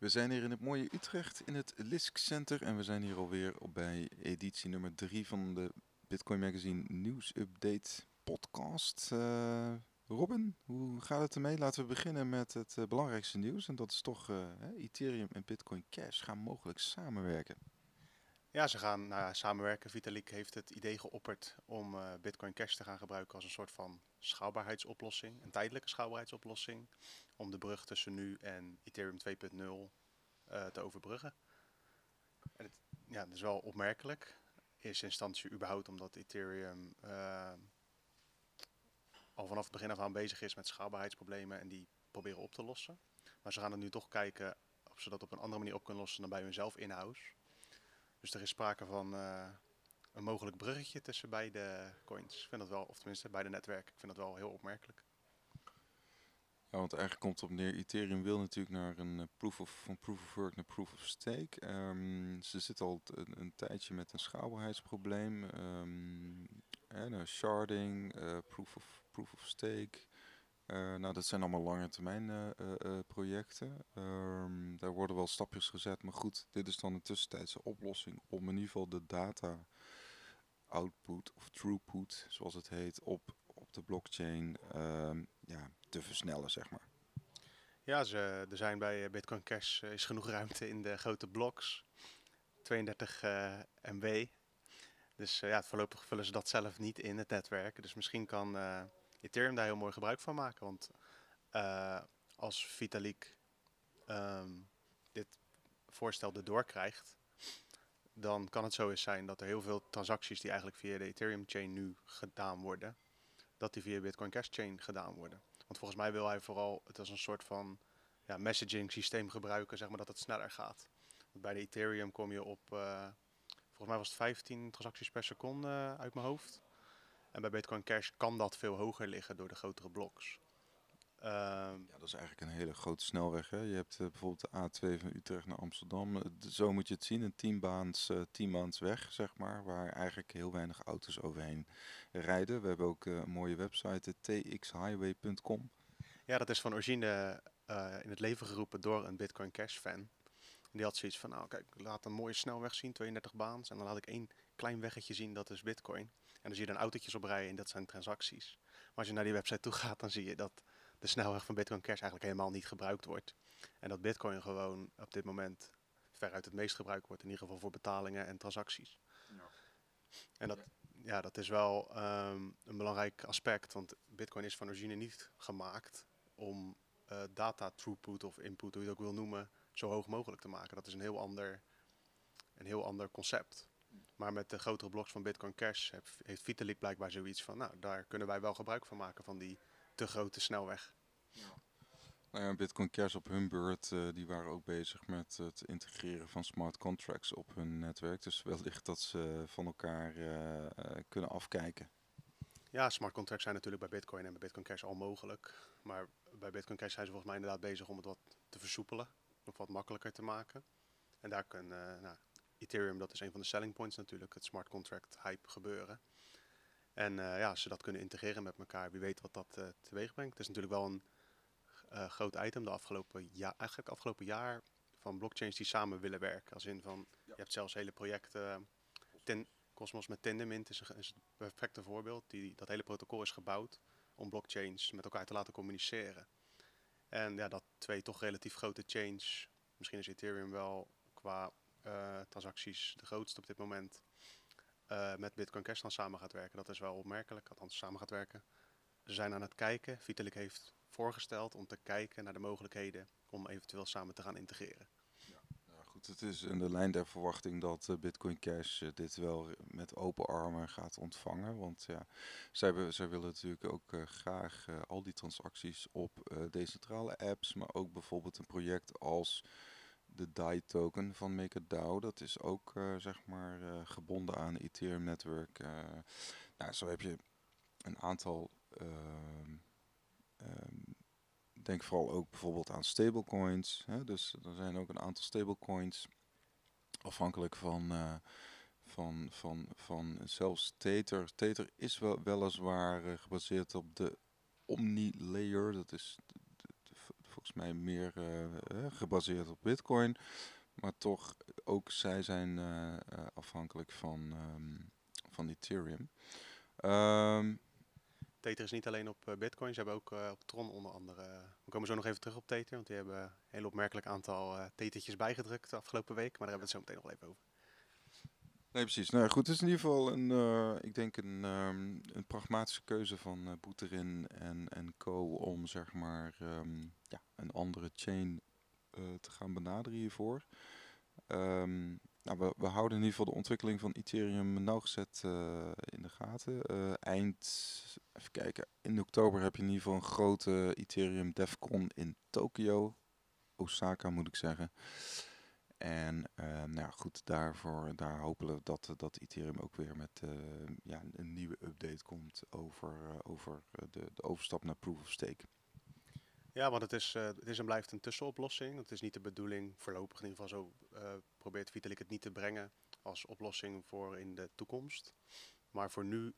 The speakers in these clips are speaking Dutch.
We zijn hier in het mooie Utrecht in het Lisk Center en we zijn hier alweer bij editie nummer 3 van de Bitcoin Magazine Nieuws Update podcast. Uh, Robin, hoe gaat het ermee? Laten we beginnen met het uh, belangrijkste nieuws en dat is toch uh, Ethereum en Bitcoin Cash gaan mogelijk samenwerken. Ja, ze gaan nou, samenwerken. Vitalik heeft het idee geopperd om Bitcoin Cash te gaan gebruiken als een soort van schaalbaarheidsoplossing, een tijdelijke schaalbaarheidsoplossing, om de brug tussen nu en Ethereum 2.0 uh, te overbruggen. En het, ja, dat is wel opmerkelijk. In eerste instantie überhaupt omdat Ethereum uh, al vanaf het begin af aan bezig is met schaalbaarheidsproblemen en die proberen op te lossen. Maar ze gaan het nu toch kijken of ze dat op een andere manier op kunnen lossen dan bij hunzelf in-house. Dus er is sprake van uh, een mogelijk bruggetje tussen beide coins. Ik vind dat wel, of tenminste beide netwerken. Ik vind dat wel heel opmerkelijk. Ja, want eigenlijk komt op neer, Ethereum wil natuurlijk naar een uh, proof of, van proof of work naar proof of stake. Um, ze zit al een, een, tijdje met een schaalbaarheidsprobleem. En, uh, sharding, uh, proof, of, proof of stake. nou, dat zijn allemaal lange termijn projecten. Um, daar worden wel stapjes gezet, maar goed, dit is dan een tussentijdse oplossing om in ieder geval de data output of throughput, zoals het heet, op, op de blockchain ja, te versnellen, zeg maar. Ja, ze, er zijn bij eh, Bitcoin Cash uh, is genoeg ruimte in de grote blocks. 32 uh, MB. Dus uh, ja, voorlopig vullen ze dat zelf niet in het netwerk. Dus misschien kan Ethereum daar heel mooi gebruik van maken. Want als Vitalik um, dit voorstel erdoor krijgt, dan kan het zo eens zijn dat er heel veel transacties die eigenlijk via de Ethereum chain nu gedaan worden, dat die via Bitcoin Cash Chain gedaan worden. Want volgens mij wil hij vooral het als een soort van ja, messaging systeem gebruiken, zeg maar dat het sneller gaat. Want bij de Ethereum kom je op, uh, volgens mij was het 15 transacties per seconde uit mijn hoofd. En bij Bitcoin Cash kan dat veel hoger liggen door de grotere bloks. Um, ja, dat is eigenlijk een hele grote snelweg. Hè? Je hebt uh, bijvoorbeeld de A2 van Utrecht naar Amsterdam. Uh, zo moet je het zien, een tienbaans, uh, tienbaans weg, zeg maar, waar eigenlijk heel weinig auto's overheen rijden. We hebben ook een mooie website, txhighway.com. Ja, dat is van origine in het leven geroepen door een Bitcoin Cash fan. Die had zoiets van, nou kijk, laat een mooie snelweg zien, 32 baans. En dan laat ik één klein weggetje zien, dat is Bitcoin. En dan zie je dan autootjes oprijden en dat zijn transacties. Maar als je naar die website toe gaat, dan zie je dat de snelweg van Bitcoin Cash eigenlijk helemaal niet gebruikt wordt. En dat Bitcoin gewoon op dit moment veruit het meest gebruikt wordt, in ieder geval voor betalingen en transacties. Ja. En dat, ja, dat is wel um, een belangrijk aspect, want Bitcoin is van origine niet gemaakt om uh, data throughput of input, hoe je het ook wil noemen, zo hoog mogelijk te maken. Dat is een heel ander, een heel ander concept. Maar met de grotere bloks van Bitcoin Cash heeft Vitalik blijkbaar zoiets van, nou, daar kunnen wij wel gebruik van maken van die te grote snelweg. Ja. Nou ja, Bitcoin Cash op hun beurt, uh, die waren ook bezig met het integreren van smart contracts op hun netwerk. Dus wellicht dat ze van elkaar uh, uh, kunnen afkijken. Ja, smart contracts zijn natuurlijk bij Bitcoin en bij Bitcoin Cash al mogelijk. Maar bij Bitcoin Cash zijn ze volgens mij inderdaad bezig om het wat te versoepelen. Of wat makkelijker te maken. En daar kan nou, Ethereum, dat is een van de selling points natuurlijk, het smart contract hype gebeuren. En uh, ja, als ze dat kunnen integreren met elkaar, wie weet wat dat uh, teweeg brengt. Het is natuurlijk wel een uh, groot item de afgelopen jaar, eigenlijk afgelopen jaar van blockchains die samen willen werken. Als in van, ja. je hebt zelfs hele projecten, ten, Cosmos met Tendermint is, een, is het perfecte voorbeeld. Die, dat hele protocol is gebouwd om blockchains met elkaar te laten communiceren. En ja, dat twee toch relatief grote chains, misschien is Ethereum wel qua transacties de grootste op dit moment uh, met Bitcoin Cash dan samen gaat werken. Dat is wel opmerkelijk, althans samen gaat werken. Ze zijn aan het kijken. Vitalik heeft voorgesteld om te kijken naar de mogelijkheden om eventueel samen te gaan integreren. Ja, nou goed, het is in de lijn der verwachting dat uh, Bitcoin Cash uh, dit wel met open armen gaat ontvangen. Want ja, zij, zij willen natuurlijk ook graag al die transacties op decentrale apps, maar ook bijvoorbeeld een project als de DAI token van MakerDAO. Dat is ook uh, zeg maar uh, gebonden aan Ethereum netwerk. Uh, nou, zo heb je een aantal. Ehm, ehm, denk vooral ook bijvoorbeeld aan stablecoins. Hè? Dus er zijn ook een aantal stablecoins afhankelijk van. van, van, van zelfs Tether. Tether is wel, weliswaar gebaseerd op de Omni-layer. Dat is volgens mij meer gebaseerd op Bitcoin. Maar toch, ook zij zijn afhankelijk van, ehm, van Ethereum. Um, Tether is niet alleen op Bitcoin, ze hebben ook op Tron onder andere. we komen zo nog even terug op Tether, want die hebben een heel opmerkelijk aantal uh, bijgedrukt de afgelopen week. Maar daar hebben we het zo meteen nog even over. Nee, precies. Nou goed, het is in ieder geval een, ik denk een, um, een pragmatische keuze van uh, Boeterin en, en Co. om zeg maar um, ja, een andere chain te gaan benaderen hiervoor. Um, nou, we, we, houden in ieder geval de ontwikkeling van Ethereum nauwgezet in de gaten. Eind, even kijken, in oktober heb je in ieder geval een grote Ethereum DevCon in Tokio. Osaka moet ik zeggen. En uh, nou goed, daarvoor, daar hopen we dat, dat Ethereum ook weer met ja, een nieuwe update komt over, over de, de overstap naar Proof of Stake. Ja, want het is, het is en blijft een tussenoplossing. Het is niet de bedoeling, voorlopig in ieder geval zo probeert Vitalik het niet te brengen als oplossing voor in de toekomst. Maar voor nu,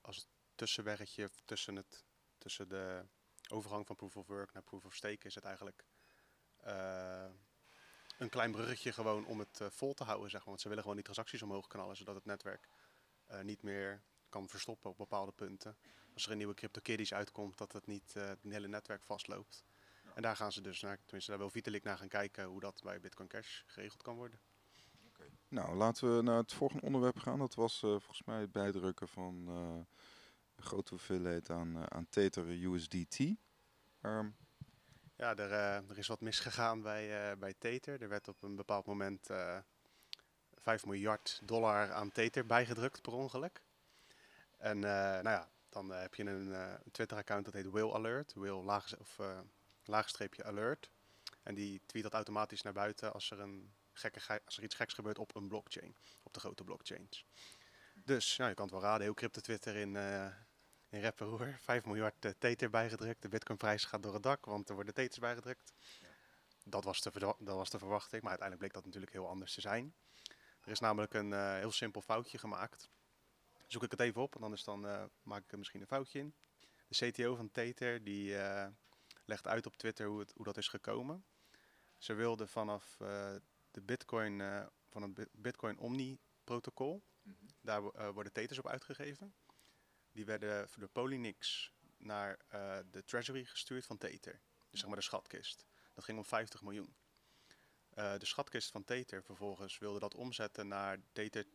als tussenwerkje tussen, het, tussen de overgang van Proof of Work naar Proof of Stake is het eigenlijk een klein bruggetje gewoon om het vol te houden. Zeg maar. Want ze willen gewoon die transacties omhoog knallen, zodat het netwerk niet meer kan verstoppen op bepaalde punten als er een nieuwe CryptoKitties uitkomt, dat het niet uh, het hele netwerk vastloopt. En daar gaan ze dus naar, tenminste daar wil Vitalik naar gaan kijken hoe dat bij Bitcoin Cash geregeld kan worden. Okay. Nou, laten we naar het volgende onderwerp gaan. Dat was uh, volgens mij het bijdrukken van uh, een grote hoeveelheid aan, aan Tether USDT. Um. Ja, er, er, is wat misgegaan bij, bij Tether. Er werd op een bepaald moment 5 miljard dollar aan Tether bijgedrukt per ongeluk. En nou ja, dan heb je een, Twitter-account dat heet Will Alert, Will laag, of, laagstreepje alert. En die tweet dat automatisch naar buiten als er, een gekke, als er iets geks gebeurt op een blockchain, op de grote blockchains. Dus ja, je kan het wel raden, heel crypto Twitter in, in rep roer. 5 miljard tether bijgedrukt, de bitcoinprijs gaat door het dak, want er worden teters bijgedrukt. Ja. Dat, was de, dat was de verwachting, maar uiteindelijk bleek dat natuurlijk heel anders te zijn. Er is namelijk een heel simpel foutje gemaakt zoek ik het even op, en anders dan uh, maak ik er misschien een foutje in. De CTO van Tether die uh, legt uit op Twitter hoe, het, hoe dat is gekomen. Ze wilden vanaf de Bitcoin, van het Bitcoin Omni protocol, mm -hmm. daar worden Tethers op uitgegeven. Die werden door Polynix naar de treasury gestuurd van Tether. Dus zeg maar de schatkist. Dat ging om 50 miljoen. de schatkist van Tether vervolgens wilde dat omzetten naar Tether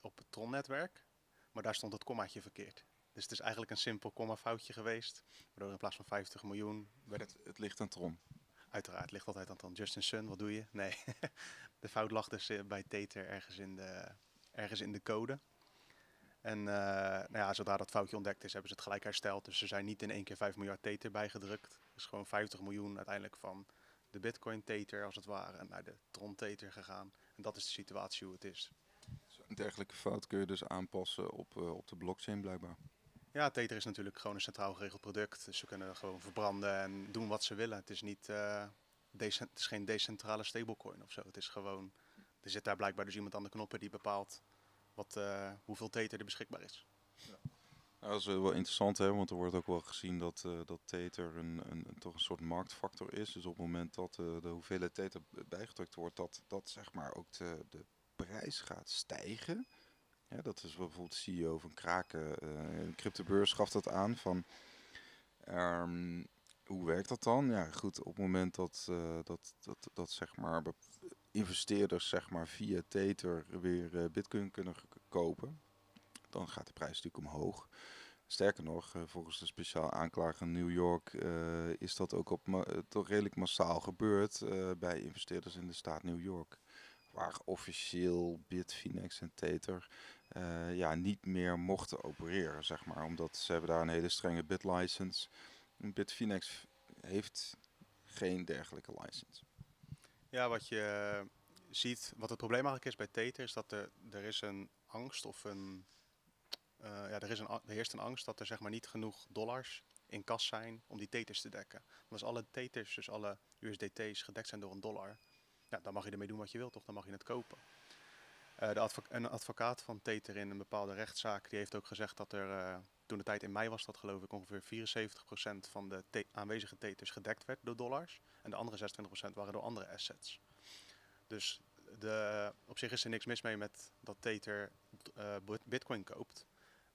op het Tron-netwerk. Maar daar stond het kommaatje verkeerd. Dus het is eigenlijk een simpel komma-foutje geweest. Waardoor in plaats van 50 miljoen werd het... Het ligt aan Tron. Uiteraard ligt altijd aan Tron. Justin Sun, wat doe je? Nee, de fout lag dus eh, bij Tether ergens in de, ergens in de code. En uh, nou ja, zodra dat foutje ontdekt is, hebben ze het gelijk hersteld. Dus ze zijn niet in één keer 5 miljard Tether bijgedrukt. Dus gewoon 50 miljoen uiteindelijk van de Bitcoin Tether als het ware naar de Tron Tether gegaan. En dat is de situatie hoe het is. Een dergelijke fout kun je dus aanpassen op, uh, op de blockchain blijkbaar. Ja, Tether is natuurlijk gewoon een centraal geregeld product. Dus ze kunnen gewoon verbranden en doen wat ze willen. Het is, niet, uh, het is geen decentrale stablecoin of zo. Het is gewoon, er zit daar blijkbaar dus iemand aan de knoppen die bepaalt wat, uh, hoeveel Tether er beschikbaar is. Ja. Nou, dat is wel interessant, hè? want er wordt ook wel gezien dat, uh, dat Tether een, een, toch een soort marktfactor is. Dus op het moment dat de hoeveelheid Tether bijgedrukt wordt, dat, dat zeg maar ook de, de prijs gaat stijgen. Ja, dat is bijvoorbeeld de CEO van Kraken, uh, cryptobeurs gaf dat aan van... Um, hoe werkt dat dan? Ja, goed, op het moment dat, dat, dat, dat zeg maar investeerders zeg maar via Tether weer uh, bitcoin kunnen kopen, dan gaat de prijs natuurlijk omhoog. Sterker nog, uh, volgens de speciaal aanklager in New York is dat ook op toch redelijk massaal gebeurd bij investeerders in de staat New York waar officieel Bitfinex en Tether ja, niet meer mochten opereren, zeg maar. Omdat ze hebben daar een hele strenge bitlicense. Bitfinex heeft geen dergelijke license. Ja, wat je ziet, wat het probleem eigenlijk is bij Tether, is dat er, er is een angst of een... Uh, ja, er, is een, er heerst een angst dat er zeg maar niet genoeg dollars in kas zijn om die Tethers te dekken. Want als alle Tethers, dus alle USDT's gedekt zijn door een dollar, ja, dan mag je ermee doen wat je wilt, toch? Dan mag je het kopen. Uh, de een advocaat van Tether in een bepaalde rechtszaak, die heeft ook gezegd dat er toen de tijd in mei was dat geloof ik ongeveer 74% van de aanwezige Tethers gedekt werd door dollars. En de andere 26% waren door andere assets. Dus de, op zich is er niks mis mee met dat Tether eh, bit- bitcoin koopt.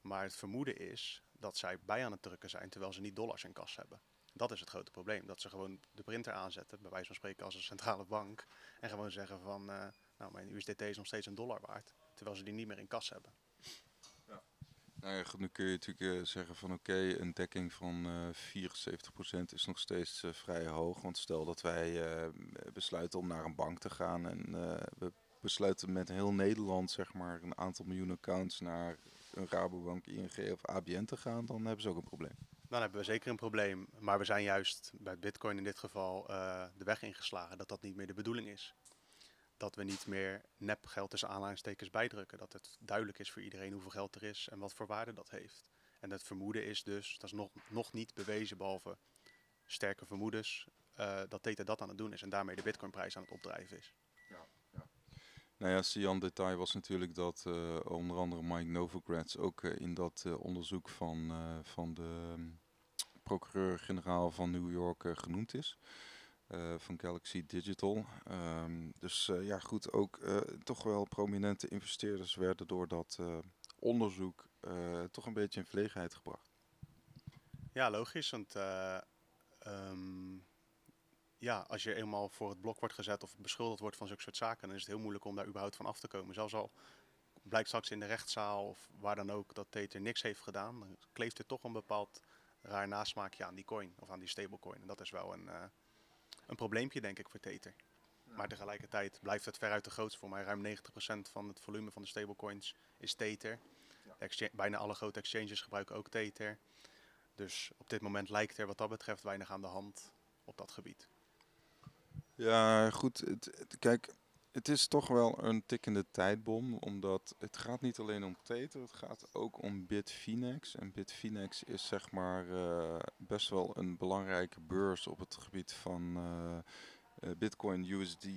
Maar het vermoeden is dat zij bij aan het drukken zijn terwijl ze niet dollars in kas hebben. Dat is het grote probleem. Dat ze gewoon de printer aanzetten, bij wijze van spreken als een centrale bank. En gewoon zeggen van, eh, nou mijn USDT is nog steeds een dollar waard. Terwijl ze die niet meer in kas hebben. Nou goed, nu kun je natuurlijk eh, zeggen van oké, een dekking van eh 74% is nog steeds eh, vrij hoog. Want stel dat wij eh, besluiten om naar een bank te gaan en eh, we besluiten met heel Nederland zeg maar een aantal miljoen accounts naar een Rabobank, ING of ABN te gaan, dan hebben ze ook een probleem. Dan hebben we zeker een probleem. Maar we zijn juist bij Bitcoin in dit geval eh, de weg ingeslagen dat dat niet meer de bedoeling is. Dat we niet meer nepgeld tussen aanhalingstekens bijdrukken. Dat het duidelijk is voor iedereen hoeveel geld er is en wat voor waarde dat heeft. En het vermoeden is dus, dat is nog, nog niet bewezen behalve sterke vermoedens, eh, dat Tether dat aan het doen is en daarmee de Bitcoinprijs aan het opdrijven is. Nou ja, Sian detail was natuurlijk dat eh, onder andere Mike Novogratz ook eh, in dat onderzoek van, van de mm, procureur-generaal van New York genoemd is. Eh, van Galaxy Digital. Ehm, dus eh, ja, goed, ook eh, toch wel prominente investeerders werden door dat onderzoek toch een beetje in verlegenheid gebracht. Ja, logisch. Want eh, ehm, ja, als je eenmaal voor het blok wordt gezet of beschuldigd wordt van zulke soort zaken, dan is het heel moeilijk om daar überhaupt van af te komen. Zelfs al blijkt straks in de rechtszaal of waar dan ook dat Tether niks heeft gedaan, dan kleeft er toch een bepaald raar nasmaakje aan die coin of aan die stablecoin. En dat is wel een, een probleempje, denk ik, voor Tether. Maar tegelijkertijd blijft het veruit de grootste. Voor mij ruim 90% van het volume van de stablecoins is Tether. Bijna alle grote exchanges gebruiken ook Tether. Dus op dit moment lijkt er wat dat betreft weinig aan de hand op dat gebied. Ja, goed. Het, het- kijk, het is toch wel een tikkende tijdbom, omdat het gaat niet alleen om Tether, het gaat ook om Bitfinex. En Bitfinex is zeg maar eh, best wel een belangrijke beurs op het gebied van eh, eh, Bitcoin USD.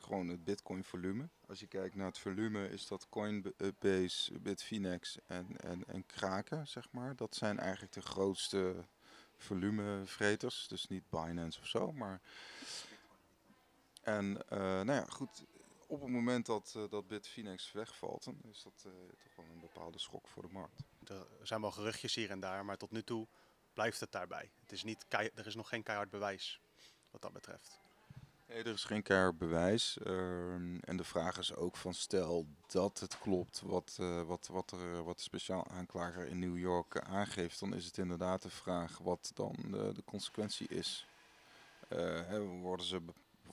gewoon het Bitcoin volume. Als je kijkt naar het volume, is dat Coinbase, Bitfinex en, en, en Kraken, zeg maar. Dat zijn eigenlijk de grootste volumevreters. Dus niet Binance of zo, maar... En eh, nou ja, goed. Op het moment dat, eh, dat Bitfinex wegvalt, dan is dat eh, toch wel een bepaalde schok voor de markt. Er zijn wel geruchtjes hier en daar, maar tot nu toe blijft het daarbij. Het is niet er is nog geen keihard bewijs wat dat betreft. Nee, er is geen keihard bewijs. ehm, en de vraag is ook van stel dat het klopt wat, wat, wat, er, wat de speciaal aanklager in New York aangeeft, dan is het inderdaad de vraag wat dan de, de consequentie is. Hè, worden, ze,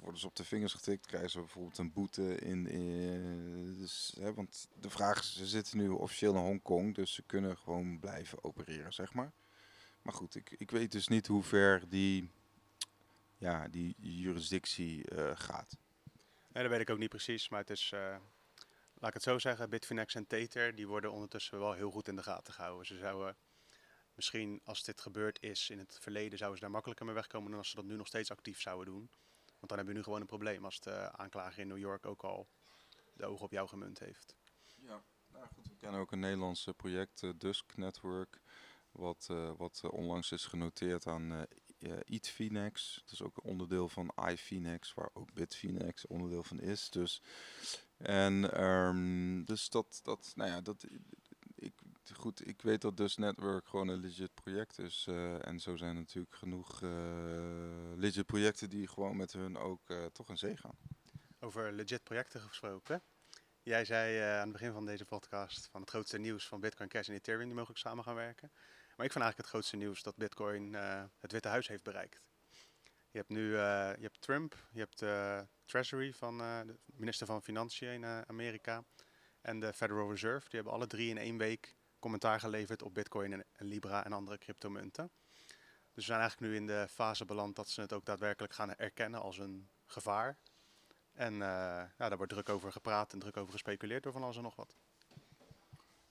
worden ze op de vingers getikt, krijgen ze bijvoorbeeld een boete in. in dus, hè, want de vraag is, ze zitten nu officieel in Hongkong, dus ze kunnen gewoon blijven opereren, zeg maar. Maar goed, ik, ik weet dus niet hoe ver die, ja, die jurisdictie eh, gaat. Nee, dat weet ik ook niet precies, maar het is, eh, laat ik het zo zeggen, Bitfinex en Tether, die worden ondertussen wel heel goed in de gaten gehouden. Ze zouden misschien, als dit gebeurd is in het verleden, zouden ze daar makkelijker mee wegkomen dan als ze dat nu nog steeds actief zouden doen. Want dan heb je nu gewoon een probleem als de aanklager in New York ook al de ogen op jou gemunt heeft. Ja, nou goed, we kennen ook een Nederlands eh, project, eh, Dusk Network, wat, eh, wat eh, onlangs is genoteerd aan eh, Eatfinex. Dat is ook een onderdeel van iFinex, waar ook Bitfinex onderdeel van is. Dus, en ehm, dus dat, dat, nou ja, dat, goed, ik weet dat Dus Network gewoon een legit project is. eh, en zo zijn natuurlijk genoeg eh, legit projecten die gewoon met hun ook eh, toch in zee gaan. Over legit projecten gesproken. Jij zei aan het begin van deze podcast van het grootste nieuws van Bitcoin Cash en Ethereum die mogelijk samen gaan werken. Maar ik vind eigenlijk het grootste nieuws dat Bitcoin het Witte Huis heeft bereikt. Je hebt nu je hebt Trump, je hebt de Treasury van de minister van Financiën in Amerika en de Federal Reserve. Die hebben alle drie in één week commentaar geleverd op Bitcoin en, Libra en andere cryptomunten. Dus we zijn eigenlijk nu in de fase beland dat ze het ook daadwerkelijk gaan erkennen als een gevaar. En eh, ja, daar wordt druk over gepraat en druk over gespeculeerd door van alles en nog wat.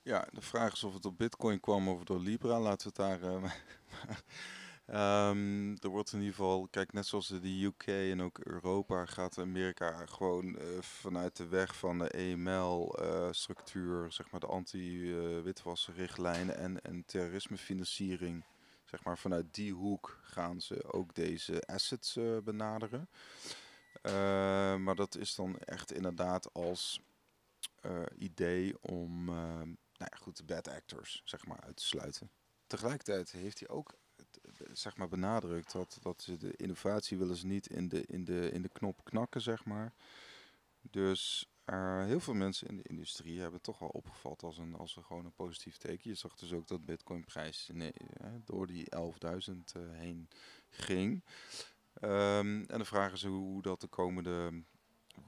Ja, de vraag is of het op Bitcoin kwam of door Libra. Laten we het daar. eh, Ehm, er wordt in ieder geval, kijk, net zoals de UK en ook Europa gaat Amerika gewoon eh, vanuit de weg van de EML-structuur, zeg maar de anti-witwassenrichtlijnen en, en terrorismefinanciering, zeg maar vanuit die hoek gaan ze ook deze assets eh, benaderen. Eh, maar dat is dan echt inderdaad als idee om, nou ja, goed, de bad actors, zeg maar, uit te sluiten. Tegelijkertijd heeft hij ook zeg maar benadrukt dat, dat ze de innovatie willen ze niet in de, in de, in de knop knakken, zeg maar. Dus uh, heel veel mensen in de industrie hebben het toch wel opgevat als een, als een gewoon een positief teken. Je zag dus ook dat Bitcoin-prijs nee, door die 11.000 uh, heen ging. Um, en de vraag is hoe dat de komende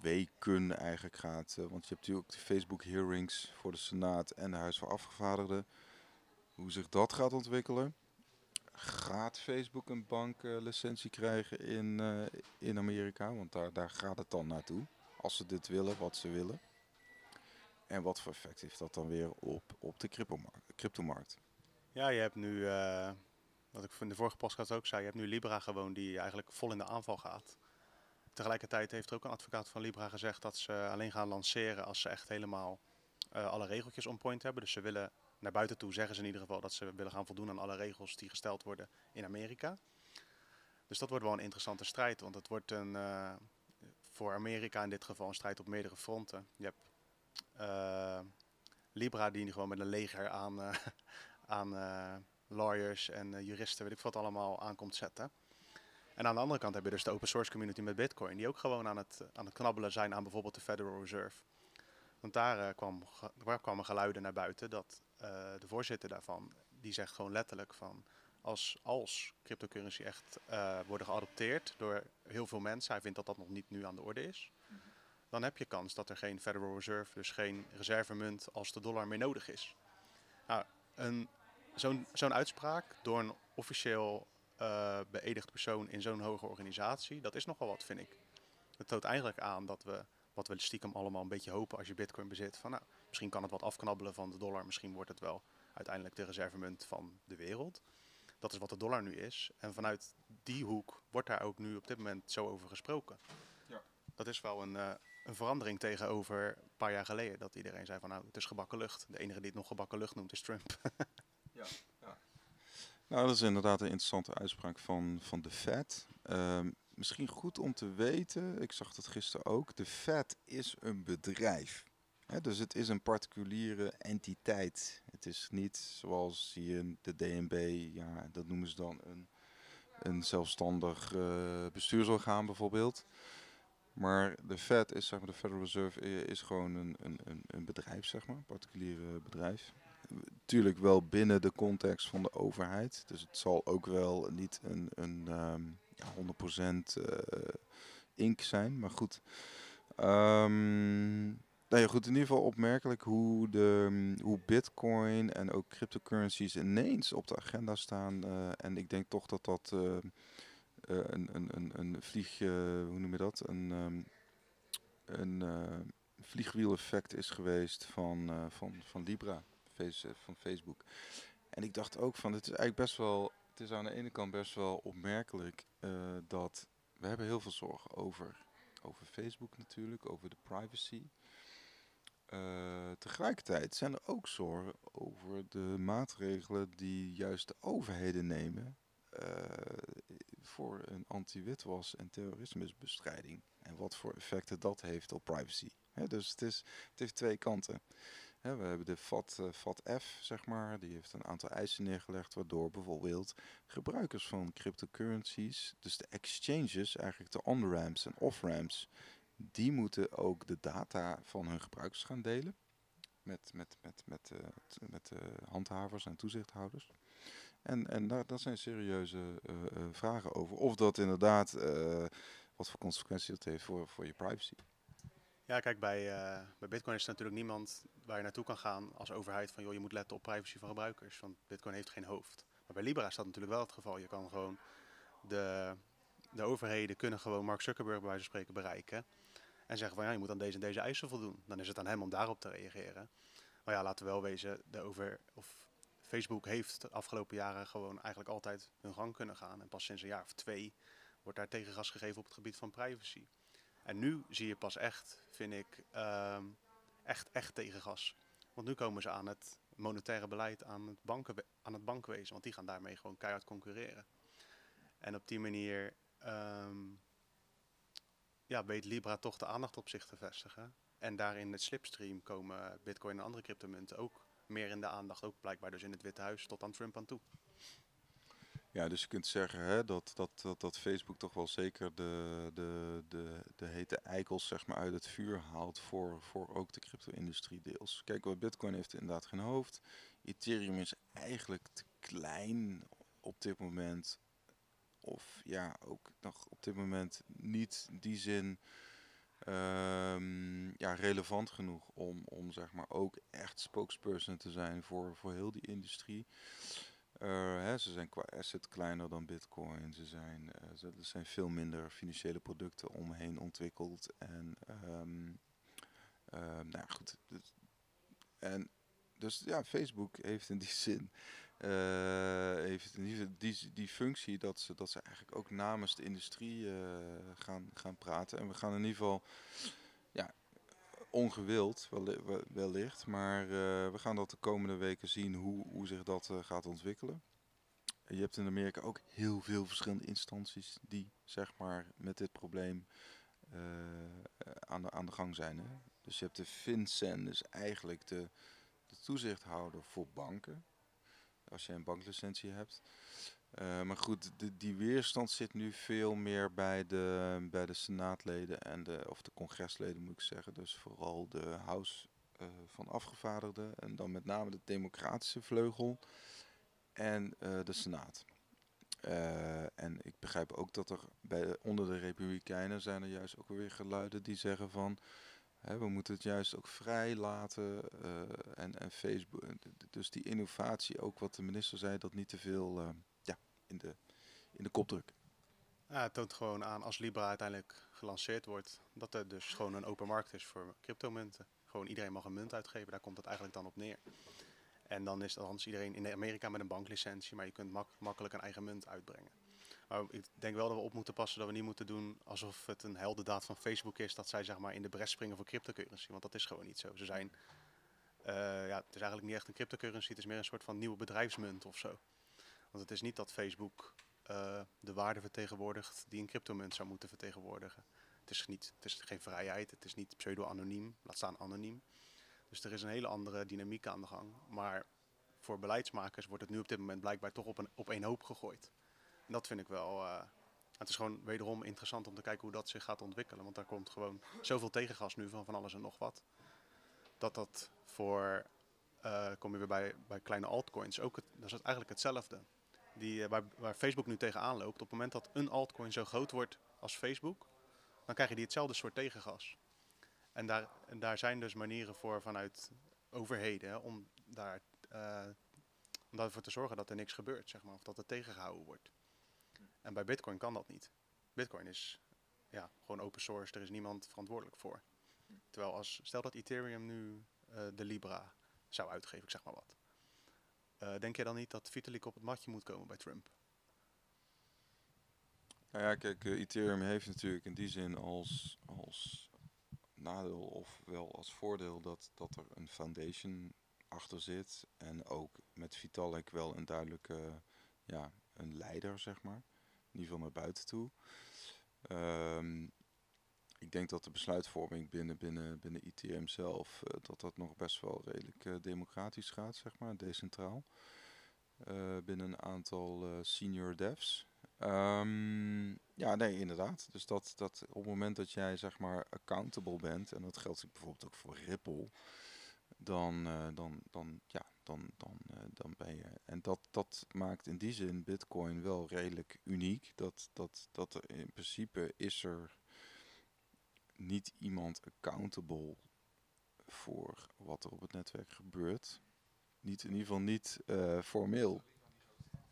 weken eigenlijk gaat. Want je hebt natuurlijk de Facebook hearings voor de Senaat en de Huis van Afgevaardigden. Hoe zich dat gaat ontwikkelen gaat Facebook een banklicentie krijgen in, uh, in Amerika? Want daar, daar gaat het dan naartoe. Als ze dit willen, wat ze willen. En wat voor effect heeft dat dan weer op, op de cryptomarkt? Ja, je hebt nu, uh, wat ik in de vorige podcast ook zei, je hebt nu Libra gewoon die eigenlijk vol in de aanval gaat. Tegelijkertijd heeft er ook een advocaat van Libra gezegd dat ze alleen gaan lanceren als ze echt helemaal alle regeltjes on point hebben. Dus ze willen naar buiten toe zeggen ze in ieder geval dat ze willen gaan voldoen aan alle regels die gesteld worden in Amerika. Dus dat wordt wel een interessante strijd, want het wordt een, uh, voor Amerika in dit geval een strijd op meerdere fronten. Je hebt uh, Libra die gewoon met een leger aan, uh, aan lawyers en juristen, weet ik wat allemaal aankomt zetten. En aan de andere kant heb je dus de open source community met Bitcoin, die ook gewoon aan het, aan het knabbelen zijn aan bijvoorbeeld de Federal Reserve. Want daar, kwam, daar kwamen geluiden naar buiten dat eh, de voorzitter daarvan, die zegt gewoon letterlijk van als, als cryptocurrency echt uh, worden geadopteerd door heel veel mensen, hij vindt dat dat nog niet nu aan de orde is, mhm. dan heb je kans dat er geen Federal Reserve, dus geen reservemunt als de dollar meer nodig is. Nou, zo'n zo'n uitspraak door een officieel uh, beëdigd persoon in zo'n hoge organisatie, dat is nogal wat, vind ik. Het toont eigenlijk aan dat we, wat we stiekem allemaal een beetje hopen als je bitcoin bezit, van nou, Misschien kan het wat afknabbelen van de dollar. Misschien wordt het wel uiteindelijk de reservemunt van de wereld. Dat is wat de dollar nu is. En vanuit die hoek wordt daar ook nu op dit moment zo over gesproken. Ja. Dat is wel een, uh, een verandering tegenover een paar jaar geleden. Dat iedereen zei van nou, het is gebakken lucht. De enige die het nog gebakken lucht noemt is Trump. ja, ja. Nou, dat is inderdaad een interessante uitspraak van, van de Fed. Uh, misschien goed om te weten, ik zag dat gisteren ook, de Fed is een bedrijf dus het is een particuliere entiteit. Het is niet zoals hier de DNB, ja, dat noemen ze dan een, een zelfstandig uh, bestuursorgaan bijvoorbeeld. Maar de Fed is, zeg maar, de Federal Reserve is gewoon een, een, een, bedrijf, zeg maar, een particuliere bedrijf. Tuurlijk wel binnen de context van de overheid. Dus het zal ook wel niet een, een ja, 100% uh, ink zijn. Maar goed. Um, nou ja, goed, in ieder geval opmerkelijk hoe, de, hoe bitcoin en ook cryptocurrencies ineens op de agenda staan. Uh, en ik denk toch dat dat uh, een, een, een, een vlieg, hoe noem je dat? Een, um, een vliegwiel-effect is geweest van, van, van Libra, van Facebook. En ik dacht ook van, het is eigenlijk best wel, het is aan de ene kant best wel opmerkelijk dat we hebben heel veel zorgen over, over Facebook natuurlijk, over de privacy. Uh, tegelijkertijd zijn er ook zorgen over de maatregelen die juist de overheden nemen uh, voor een anti-witwas- en terrorismebestrijding. En wat voor effecten dat heeft op privacy. dus het, is, het heeft twee kanten. We hebben de FAT, uh, FATF, zeg maar, die heeft een aantal eisen neergelegd, waardoor bijvoorbeeld gebruikers van cryptocurrencies, dus de exchanges, eigenlijk de on-ramps en off-ramps, die moeten ook de data van hun gebruikers gaan delen met, met, met, met, uh, met uh, handhavers en toezichthouders. En, en daar, dat zijn serieuze vragen over. Of dat inderdaad, wat voor consequenties dat heeft voor, voor je privacy. Ja, kijk, bij, bij Bitcoin is er natuurlijk niemand waar je naartoe kan gaan als overheid van joh, je moet letten op privacy van gebruikers. Want Bitcoin heeft geen hoofd. Maar bij Libra is dat natuurlijk wel het geval. Je kan gewoon de, de overheden kunnen gewoon Mark Zuckerberg bij wijze van spreken bereiken. En zeggen van ja, je moet aan deze en deze eisen voldoen. Dan is het aan hem om daarop te reageren. Maar ja, laten we wel wezen, de over, of Facebook heeft de afgelopen jaren gewoon eigenlijk altijd hun gang kunnen gaan. En pas sinds een jaar of twee wordt daar tegengas gegeven op het gebied van privacy. En nu zie je pas echt, vind ik, ehm, echt, echt tegengas. Want nu komen ze aan het monetaire beleid, aan het, banken, aan het bankwezen. Want die gaan daarmee gewoon keihard concurreren. En op die manier ehm, ja, weet Libra toch de aandacht op zich te vestigen. En daarin het slipstream komen Bitcoin en andere cryptomunten ook meer in de aandacht. Ook blijkbaar dus in het Witte Huis tot aan Trump aan toe. Ja, dus je kunt zeggen hè, dat, dat, dat, dat Facebook toch wel zeker de, de, de, de hete eikels zeg maar, uit het vuur haalt voor, voor ook de crypto-industrie deels. Kijk, Bitcoin heeft inderdaad geen hoofd. Ethereum is eigenlijk te klein op dit moment. Of ja, ook nog op dit moment niet die zin um, ja, relevant genoeg om, om zeg maar ook echt spokesperson te zijn voor, voor heel die industrie. Uh, hè, ze zijn qua asset kleiner dan Bitcoin. Ze zijn, uh, ze, er zijn veel minder financiële producten omheen ontwikkeld. En um, uh, nou goed. Dus, en dus ja, Facebook heeft in die zin heeft in die, die, die functie dat ze, dat ze eigenlijk ook namens de industrie gaan, gaan praten. En we gaan in ieder geval ja, ongewild wellicht. Maar uh, we gaan dat de komende weken zien hoe, hoe zich dat uh, gaat ontwikkelen. Je hebt in Amerika ook heel veel verschillende instanties die zeg maar met dit probleem uh, aan, de, aan de gang zijn. Hè? Dus je hebt de FinCEN, dus eigenlijk de, de toezichthouder voor banken. Als je een banklicentie hebt. Uh, maar goed, de, die weerstand zit nu veel meer bij de, bij de senaatleden en de, of de congresleden moet ik zeggen. Dus vooral de House uh, van Afgevaardigden en dan met name de democratische vleugel en uh, de Senaat. en ik begrijp ook dat er bij, onder de Republikeinen zijn er juist ook weer geluiden die zeggen van we moeten het juist ook vrij laten en, en Facebook. Dus die innovatie, ook wat de minister zei, dat niet te veel in de, in de kopdruk. Ja, het toont gewoon aan als Libra uiteindelijk gelanceerd wordt, dat er dus gewoon een open markt is voor cryptomunten. Gewoon iedereen mag een munt uitgeven, daar komt het eigenlijk dan op neer. En dan is althans iedereen in Amerika met een banklicentie, maar je kunt mak makkelijk een eigen munt uitbrengen. Maar ik denk wel dat we op moeten passen dat we niet moeten doen alsof het een heldendaad van Facebook is dat zij zeg maar in de bres springen voor cryptocurrency. Want dat is gewoon niet zo. Ze zijn, uh, ja, het is eigenlijk niet echt een cryptocurrency, het is meer een soort van nieuwe bedrijfsmunt of zo. Want het is niet dat Facebook uh, de waarde vertegenwoordigt die een cryptomunt zou moeten vertegenwoordigen. Het is, niet, het is geen vrijheid, het is niet pseudo-anoniem, laat staan anoniem. Dus er is een hele andere dynamiek aan de gang. Maar voor beleidsmakers wordt het nu op dit moment blijkbaar toch op, een, op één hoop gegooid. En dat vind ik wel. Uh, het is gewoon wederom interessant om te kijken hoe dat zich gaat ontwikkelen. Want daar komt gewoon zoveel tegengas nu van van alles en nog wat. Dat dat voor, uh, kom je weer bij, bij kleine altcoins, ook dat is eigenlijk hetzelfde die, eh, waar, waar, Facebook nu tegenaan loopt, op het moment dat een altcoin zo groot wordt als Facebook, dan krijg je die hetzelfde soort tegengas. En daar, en daar zijn dus manieren voor vanuit overheden om, daar, uh, om ervoor te zorgen dat er niks gebeurt, zeg maar, of dat het tegengehouden wordt. En bij Bitcoin kan dat niet. Bitcoin is ja, gewoon open source, er is niemand verantwoordelijk voor. Terwijl als, stel dat Ethereum nu uh, de Libra zou uitgeven, ik zeg maar wat. Uh, denk jij dan niet dat Vitalik op het matje moet komen bij Trump? Nou ja, kijk, uh, Ethereum heeft natuurlijk in die zin als, als nadeel of wel als voordeel dat, dat er een foundation achter zit. En ook met Vitalik wel een duidelijke, ja, een leider, zeg maar. In ieder geval naar buiten toe. Um, ik denk dat de besluitvorming binnen, binnen, binnen ITM zelf, uh, dat dat nog best wel redelijk uh, democratisch gaat, zeg maar, decentraal. Uh, binnen een aantal senior devs. Um, ja, nee, inderdaad. Dus dat, dat op het moment dat jij, zeg maar, accountable bent, en dat geldt bijvoorbeeld ook voor Ripple, dan, dan, dan, ja, dan, dan, dan ben je. En dat, dat maakt in die zin Bitcoin wel redelijk uniek. Dat, dat, dat er in principe is er niet iemand accountable voor wat er op het netwerk gebeurt. Niet, in ieder geval niet uh, formeel.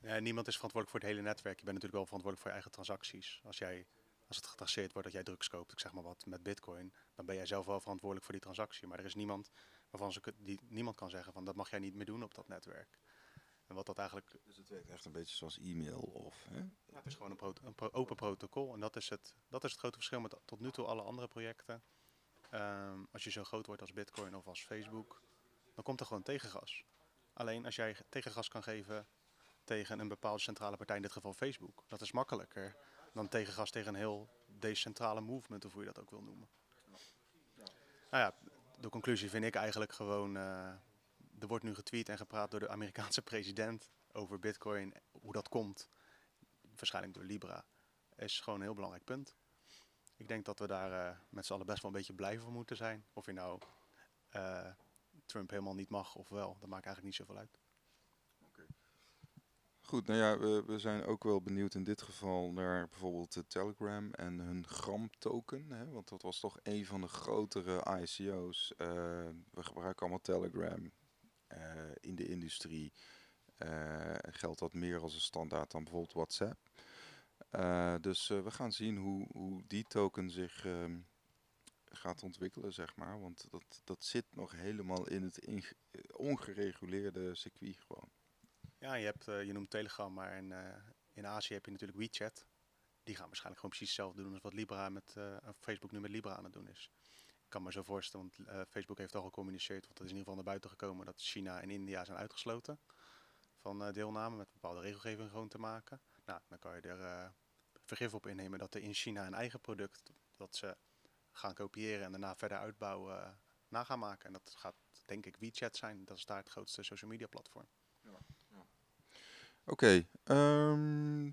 Niemand is verantwoordelijk voor het hele netwerk. Je bent natuurlijk wel verantwoordelijk voor je eigen transacties. Als, jij, als het getraceerd wordt dat jij drugs koopt, ik zeg maar wat, met bitcoin, dan ben jij zelf wel verantwoordelijk voor die transactie. Maar er is niemand waarvan ze die, niemand kan zeggen van dat mag jij niet meer doen op dat netwerk. En wat dat eigenlijk Dus het werkt echt een beetje zoals e-mail of... Hè? Ja, het is gewoon een, proto- een pro- open protocol. En dat is, het, dat is het grote verschil met tot nu toe alle andere projecten. Ehm, als je zo groot wordt als Bitcoin of als Facebook, dan komt er gewoon tegengas. Alleen als jij ge- tegengas kan geven tegen een bepaalde centrale partij, in dit geval Facebook, dat is makkelijker dan tegengas tegen een heel decentrale movement, of hoe je dat ook wil noemen. Nou ja, de conclusie vind ik eigenlijk gewoon, eh, er wordt nu getweet en gepraat door de Amerikaanse president over Bitcoin, hoe dat komt waarschijnlijk door Libra, is gewoon een heel belangrijk punt. Ik denk dat we daar eh, met z'n allen best wel een beetje blij van moeten zijn. Of je nou eh, Trump helemaal niet mag of wel, dat maakt eigenlijk niet zoveel uit. Goed, nou ja, we, we zijn ook wel benieuwd in dit geval naar bijvoorbeeld Telegram en hun Gram-token. Want dat was toch een van de grotere ICO's. Eh, we gebruiken allemaal Telegram in de industrie. Eh, geldt dat meer als een standaard dan bijvoorbeeld WhatsApp. Eh, dus eh, we gaan zien hoe, hoe die token zich ehm, gaat ontwikkelen, zeg maar. Want dat, dat zit nog helemaal in het ongereguleerde circuit gewoon. Ja, je, hebt, eh, je noemt Telegram, maar in, eh, in Azië heb je natuurlijk WeChat. Die gaan waarschijnlijk gewoon precies hetzelfde doen als wat Libra met, eh, Facebook nu met Libra aan het doen is. Kan me zo voorstellen, want eh, Facebook heeft al gecommuniceerd, want dat is in ieder geval naar buiten gekomen, dat China en India zijn uitgesloten van eh, deelname met bepaalde regelgeving gewoon te maken. Nou, dan kan je er eh, vergif op innemen dat er in China een eigen product dat ze gaan kopiëren en daarna verder uitbouwen, na gaan maken. En dat gaat denk ik WeChat zijn, dat is daar het grootste social media platform. Oké, ehm,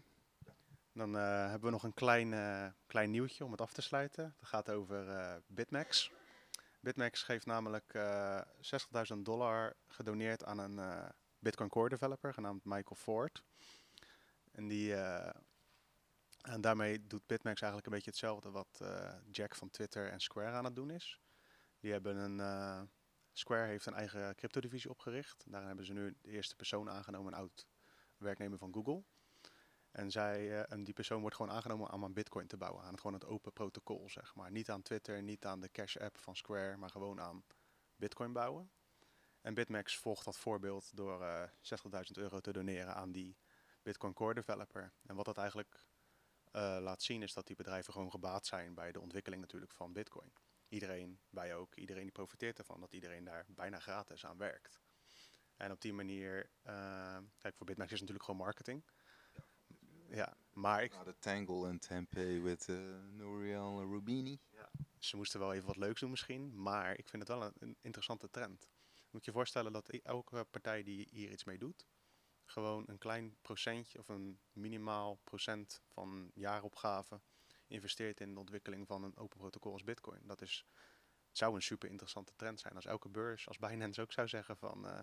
Dan eh, hebben we nog een klein, eh, klein nieuwtje om het af te sluiten. Dat gaat over eh, Bitmax. Bitmax geeft namelijk eh 60.000 dollar gedoneerd aan een Bitcoin Core developer genaamd Michael Ford. En, die, en daarmee doet Bitmax eigenlijk een beetje hetzelfde wat Jack van Twitter en Square aan het doen is. Die hebben een, Square heeft een eigen cryptodivisie opgericht. Daarin hebben ze nu de eerste persoon aangenomen, een oud werknemer van Google. En, zij, eh, die persoon wordt gewoon aangenomen om aan Bitcoin te bouwen. Aan het, gewoon het open protocol, zeg maar. Niet aan Twitter, niet aan de Cash app van Square, maar gewoon aan Bitcoin bouwen. En Bitmax volgt dat voorbeeld door eh 60.000 euro te doneren aan die Bitcoin Core developer. En wat dat eigenlijk eh, laat zien is dat die bedrijven gewoon gebaat zijn bij de ontwikkeling natuurlijk van Bitcoin. Iedereen, wij ook, iedereen die profiteert ervan, dat iedereen daar bijna gratis aan werkt. En op die manier, eh, kijk voor Bitmax is natuurlijk gewoon marketing. Ja, maar ik, Ja, de Tangle en Tempeh with eh Nouriel Rubini. ze moesten wel even wat leuks doen misschien, maar ik vind het wel een, een interessante trend. Moet je voorstellen dat elke partij die hier iets mee doet, gewoon een klein procentje of een minimaal procent van jaaropgave investeert in de ontwikkeling van een open protocol als Bitcoin. Dat is, zou een super interessante trend zijn. Als elke beurs, als Binance ook zou zeggen van, eh,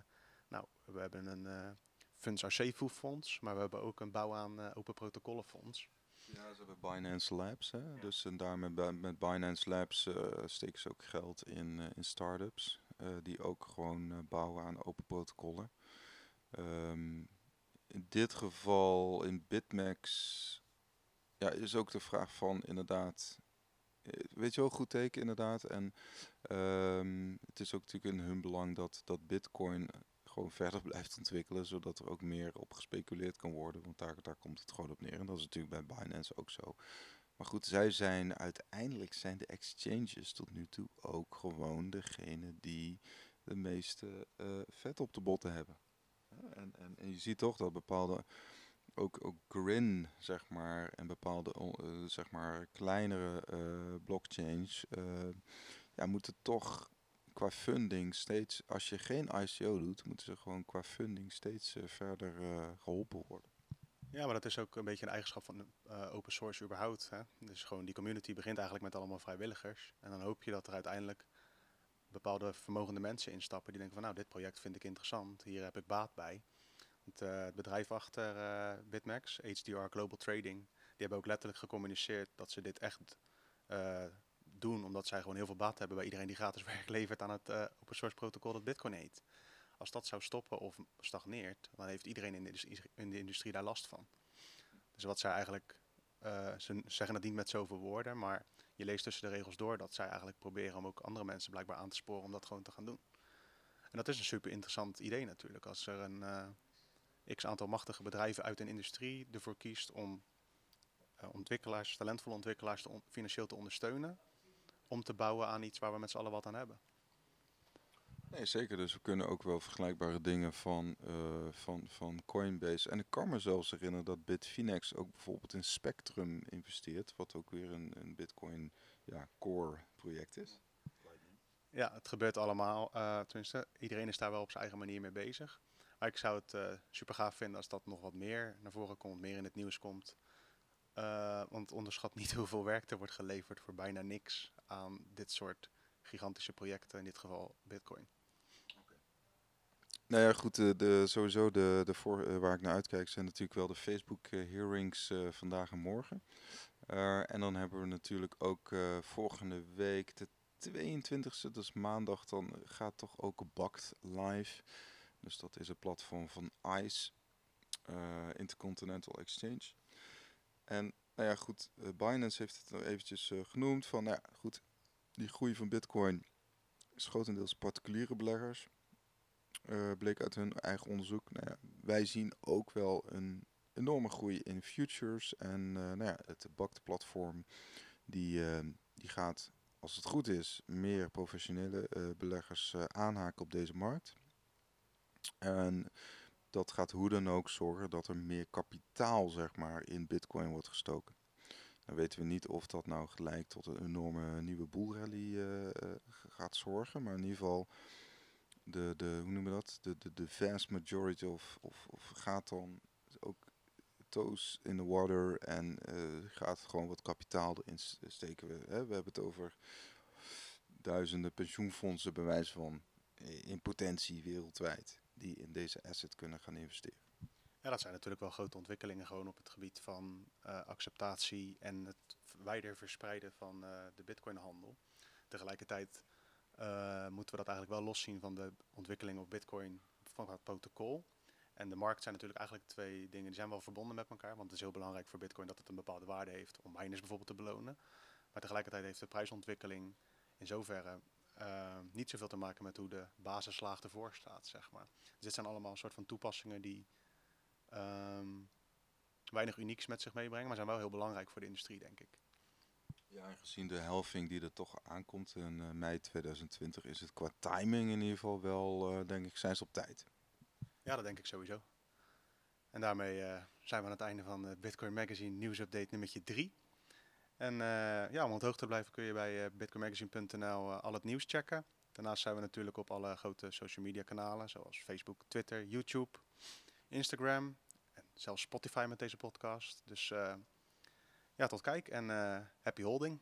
nou, we hebben een eh Funds Safe fonds, maar we hebben ook een bouw aan eh, open protocollen fonds. Ja, ze hebben Binance Labs. Hè? Dus en daar met, Bi- met Binance Labs eh, steken ze ook geld in, eh, in startups. die ook gewoon bouwen aan open protocollen. Ehm, in dit geval in Bitmax ja, is ook de vraag van inderdaad. Weet je wel, goed teken inderdaad. En ehm, het is ook natuurlijk in hun belang dat, dat Bitcoin gewoon verder blijft ontwikkelen, zodat er ook meer op gespeculeerd kan worden. Want daar, komt het gewoon op neer. En dat is natuurlijk bij Binance ook zo. Maar goed, zij zijn uiteindelijk zijn de exchanges tot nu toe ook gewoon degene die de meeste eh, vet op de botten hebben. En, en, je ziet toch dat bepaalde, ook, ook Grin, zeg maar, en bepaalde, eh, zeg maar, kleinere eh blockchains, ja, moeten toch qua funding steeds, als je geen ICO doet, moeten ze gewoon qua funding steeds eh, verder eh, geholpen worden. Ja, maar dat is ook een beetje een eigenschap van eh, open source überhaupt. Hè? Dus gewoon die community begint eigenlijk met allemaal vrijwilligers. En dan hoop je dat er uiteindelijk bepaalde vermogende mensen instappen die denken van nou, dit project vind ik interessant, hier heb ik baat bij. Het bedrijf achter eh, Bitmax, HDR Global Trading, die hebben ook letterlijk gecommuniceerd dat ze dit echt doen omdat zij gewoon heel veel baat hebben bij iedereen die gratis werk levert aan het eh, open source protocol dat Bitcoin heet. Als dat zou stoppen of stagneert, dan heeft iedereen in de in de industrie daar last van. Dus wat zij eigenlijk, eh, ze zeggen het niet met zoveel woorden, maar je leest tussen de regels door dat zij eigenlijk proberen om ook andere mensen blijkbaar aan te sporen om dat gewoon te gaan doen. En dat is een super interessant idee natuurlijk. Als er een, eh, x aantal machtige bedrijven uit een industrie ervoor kiest om uh, ontwikkelaars, talentvolle ontwikkelaars te financieel te ondersteunen. Om te bouwen aan iets waar we met z'n allen wat aan hebben. Nee, zeker. Dus we kunnen ook wel vergelijkbare dingen van, uh, van, van Coinbase. En ik kan me zelfs herinneren dat Bitfinex ook bijvoorbeeld in Spectrum investeert. Wat ook weer een, een Bitcoin ja, core project is. Ja, het gebeurt allemaal. Uh, tenminste, iedereen is daar wel op zijn eigen manier mee bezig. Maar ik zou het uh, super gaaf vinden als dat nog wat meer naar voren komt, meer in het nieuws komt. Want onderschat niet hoeveel werk er wordt geleverd voor bijna niks aan dit soort gigantische projecten, in dit geval Bitcoin. Nou ja, goed, de, de sowieso de, de voor, waar ik naar uitkijk zijn natuurlijk wel de Facebook hearings vandaag en morgen. en dan hebben we natuurlijk ook volgende week de 22e, dus maandag, dan gaat toch ook Bakt live. Dus dat is het platform van ICE, Intercontinental Exchange. En nou ja, goed, uh, Binance heeft het nog eventjes uh, genoemd van, nou ja, goed, die groei van Bitcoin is grotendeels particuliere beleggers. bleek uit hun eigen onderzoek. Nou ja, wij zien ook wel een enorme groei in futures. En nou ja, het BACT-platform die, die gaat als het goed is, meer professionele uh, beleggers uh, aanhaken op deze markt. En dat gaat hoe dan ook zorgen dat er meer kapitaal zeg maar, in bitcoin wordt gestoken. Dan weten we niet of dat nou gelijk tot een enorme nieuwe boelrally uh, gaat zorgen. Maar in ieder geval, de, de, hoe noemen we dat? De, de, de vast majority of, of, of gaat dan ook toes in the water en uh, gaat gewoon wat kapitaal erin steken. We, hè? we hebben het over duizenden pensioenfondsen bij wijze van in potentie wereldwijd die in deze asset kunnen gaan investeren. Ja, dat zijn natuurlijk wel grote ontwikkelingen gewoon op het gebied van uh, acceptatie en het wijder verspreiden van uh, de bitcoinhandel. Tegelijkertijd uh, moeten we dat eigenlijk wel loszien van de ontwikkeling op bitcoin van het protocol. En de markt zijn natuurlijk eigenlijk twee dingen die zijn wel verbonden met elkaar. Want het is heel belangrijk voor Bitcoin dat het een bepaalde waarde heeft om miners bijvoorbeeld te belonen. Maar tegelijkertijd heeft de prijsontwikkeling in zoverre uh, niet zoveel te maken met hoe de basislaag ervoor staat, zeg maar. Dus dit zijn allemaal een soort van toepassingen die um, weinig unieks met zich meebrengen, maar zijn wel heel belangrijk voor de industrie, denk ik. Ja, en gezien de helving die er toch aankomt in uh, mei 2020, is het qua timing in ieder geval wel, uh, denk ik, zijn ze op tijd. Ja, dat denk ik sowieso. En daarmee uh, zijn we aan het einde van Bitcoin Magazine nieuwsupdate nummertje 3. En uh, ja, om hoogte te blijven kun je bij uh, bitcoinmagazine.nl al het nieuws checken. Daarnaast zijn we natuurlijk op alle grote social media kanalen, zoals Facebook, Twitter, YouTube, Instagram en zelfs Spotify met deze podcast. Dus ja, tot kijk en happy holding.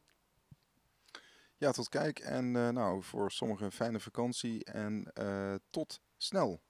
Ja, tot kijk en nou, voor sommigen fijne vakantie en tot snel.